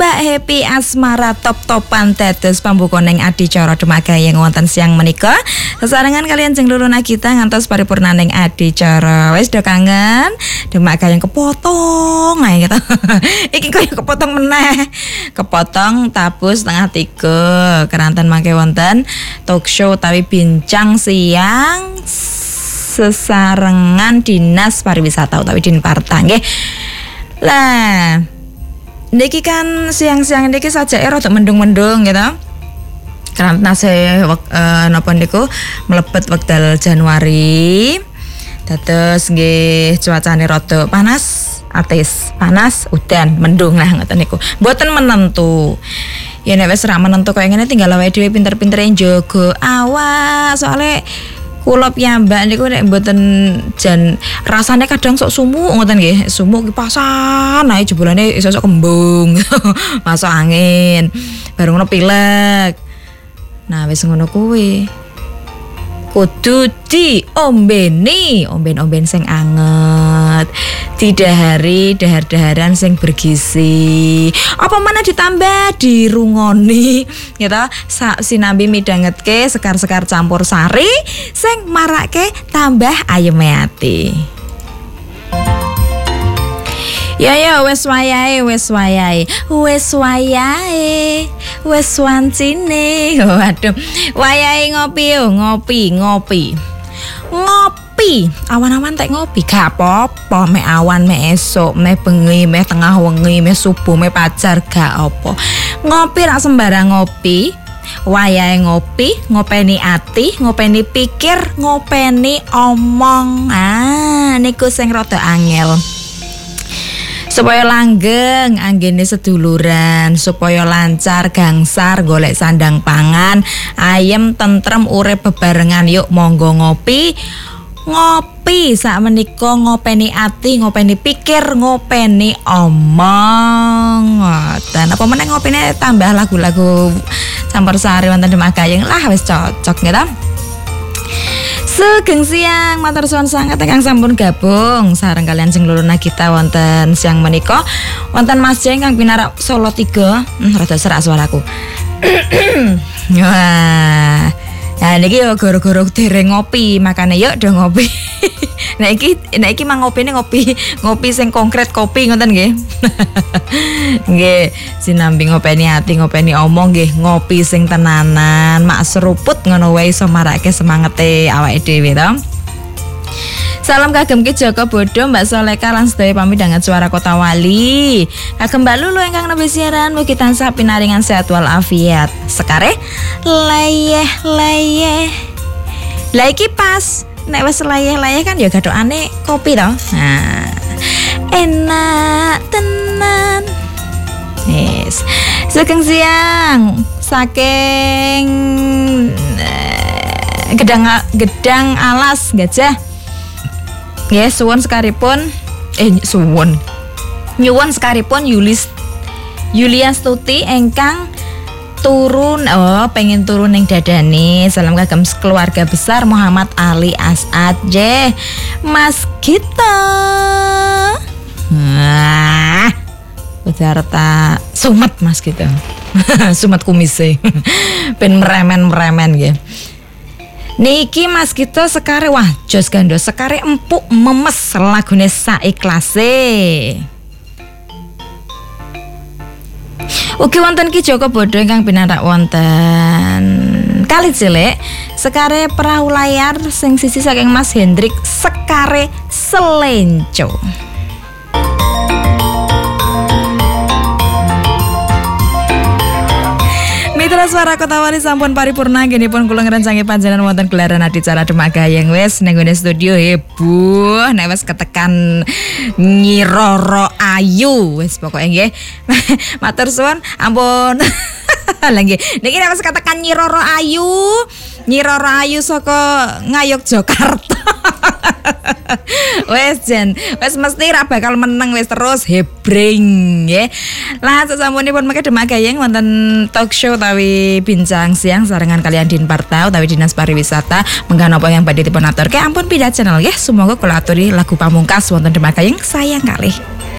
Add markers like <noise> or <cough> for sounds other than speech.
Mbak Happy Asmara top-topan pambuka ning adicara Demak Gayeng wonten siang menika. Sesarengan kalian jeng lulu kita ngantos paripurna ning adicara. Wis do kangen Demak Gayeng kepotong ae gitu. <laughs> Iki koyo kepotong meneh. Kepotong tabu setengah tiga keranten mangke wonten talk show tapi bincang siang sesarengan dinas pariwisata utawi Dinparta nggih. Lah, niki kan siang-siang niki saja untuk mendung-mendung gitu. Karena saya uh, napa niku mlebet wekdal Januari. Dados nggih cuacane rada panas, atis, panas, udan, mendung lah ngoten niku. Mboten menentu. Ya nek wis ra menentu koyo ngene tinggal awake dhewe pinter-pinter njogo awas soalnya kula piyambak niku nek mboten jan rasane kadang sok sumuk ngoten nggih. Sumuk kipasan ae jebolane iso sok kembung <laughs> masuk angin baru ngono pilek. Nah wis ngono kuwi. Kudu ombeni omben-omben sing anget tidak hari dahar-daharan sing bergizi apa mana ditambah? Dirungoni gitu sinambi midhangetke sekar-sekar campur sari sing marake tambah ayem ati Ya ya wes wayahe wes wayahe. Wes wayahe wes wancine. <laughs> Waduh wayahe ngopi yo ngopi ngopi. Ngopi awan-awan tek ngopi. Gak apa-apa mek awan mek esok mek bengi mek tengah wengi mek subuh mek pacar gak apa ngopi rak sembarang ngopi. Wayahe ngopi ngopeni ati ngopeni pikir ngopeni omong. Ah niku sing rada angel. Supaya langgeng anggene seduluran. Supaya lancar gangsar golek sandang pangan. Ayem tentrem urip bebarengan yuk monggo ngopi ngopi sak menika ngopeni ati ngopeni pikir ngopeni omong. Dan apa meneh ngopine tambah lagu-lagu campur sari wonten Demak Gayeng? Lah wis cocok gitu Sugeng siang matur suwun sangat ingkang sampun gabung sareng kalian sing loro kita wonten siang menika. Wonten Mas Jeng kang pinarak Solo 3 hmm, rada serak suaraku. <clears throat> Wah Nah niki yo goro-goro dereng ngopi, makane yuk do ngopi. <laughs> nah iki nah iki mang ngopine ngopi, ngopi sing konkret kopi ngoten nggih. <laughs> nggih, sinambi ngopeni ati, ngopeni omong nggih, ngopi sing tenanan, mak seruput ngono wae iso marake semangete awake dhewe to. Salam kagem ki Joko Bodo Mbak Soleka lan sedaya pamidangan suara Kota Wali. Kagem Mbak Lulu ingkang nembe siaran mugi tansah pinaringan sehat walafiat. Sekare layeh layeh. Lah iki pas nek wis layeh-layeh kan ya gathokane kopi to. Nah. Enak tenan. Yes. Sugeng siang saking eh, gedang gedang alas gajah ya suwon sekaripun. Eh suwon nyuwun sekaripun Yulis Yulia Stuti engkang turun oh pengen turun yang dadani salam kagem keluarga besar Muhammad Ali Asad. Je Mas kita nah Udarta sumet mas gitu <laughs> sumet kumise pen <laughs> meremen meremen ya Niki Mas kita sekare wah jos gando sekare empuk memes lagune saiklase. Ugi wonten Ki Joko Bodo ingkang pinarak wonten kali cilik sekare perahu layar sing sisi saking Mas Hendrik sekare selenco. Mitra suara kota wali sampun paripurna gini pun kula ngerencangi panjenengan wonten gelaran adicara Demak Gayeng. Wis ning studio heboh nek wis ketekan nyiroro ayu. Wis pokoke nggih. <laughs> Matur suwun ampun. <laughs> Lagi niki nek wis ketekan nyiroro ayu nyiroro ayu saka ngayuk Jakarta <laughs> wes jen. Wes mesti ra bakal menang wes terus. Hebring ya lah sesampunipun mengke Demak Gayeng wonten talk show tawi bincang siang sarengan kalian Din Partau tawi Dinas Pariwisata. Menggah apa yang badhe dipun aturke ampun pindah channel ya semoga kula aturi lagu pamungkas wonten Demak Gayeng sayang kali